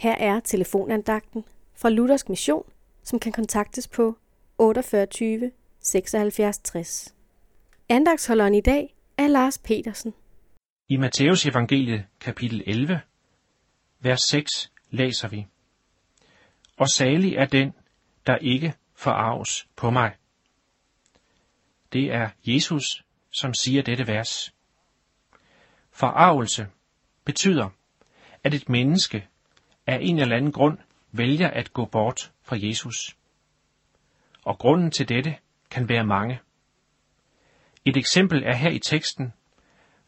Her er telefonandagten fra Luthersk Mission, som kan kontaktes på 48 76 60. Andagsholderen i dag er Lars Petersen. I Matteus evangeliet kapitel 11, vers 6 læser vi. Og salig er den, der ikke forarves på mig. Det er Jesus, som siger dette vers. Forarvelse betyder, at et menneske af en eller anden grund vælger at gå bort fra Jesus. Og grunden til dette kan være mange. Et eksempel er her i teksten,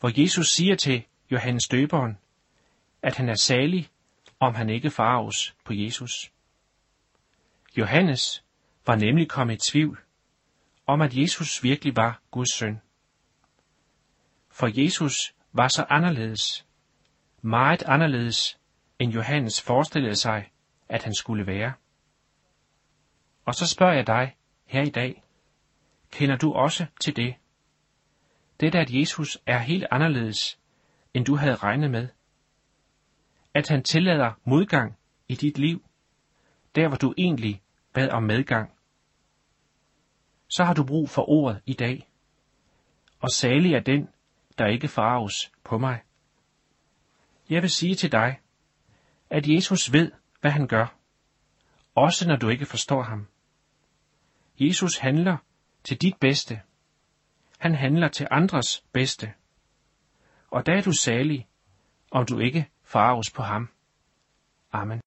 hvor Jesus siger til Johannes døberen, at han er salig, om han ikke farves på Jesus. Johannes var nemlig kommet i tvivl om, at Jesus virkelig var Guds søn. For Jesus var så anderledes, meget anderledes, end Johannes forestillede sig, at han skulle være. Og så spørger jeg dig her i dag, kender du også til det? Det at Jesus er helt anderledes, end du havde regnet med. At han tillader modgang i dit liv, der hvor du egentlig bad om medgang. Så har du brug for ordet i dag. Og salig er den, der ikke farves på mig. Jeg vil sige til dig, at Jesus ved, hvad han gør, også når du ikke forstår ham. Jesus handler til dit bedste. Han handler til andres bedste. Og der er du salig, om du ikke farves på ham. Amen.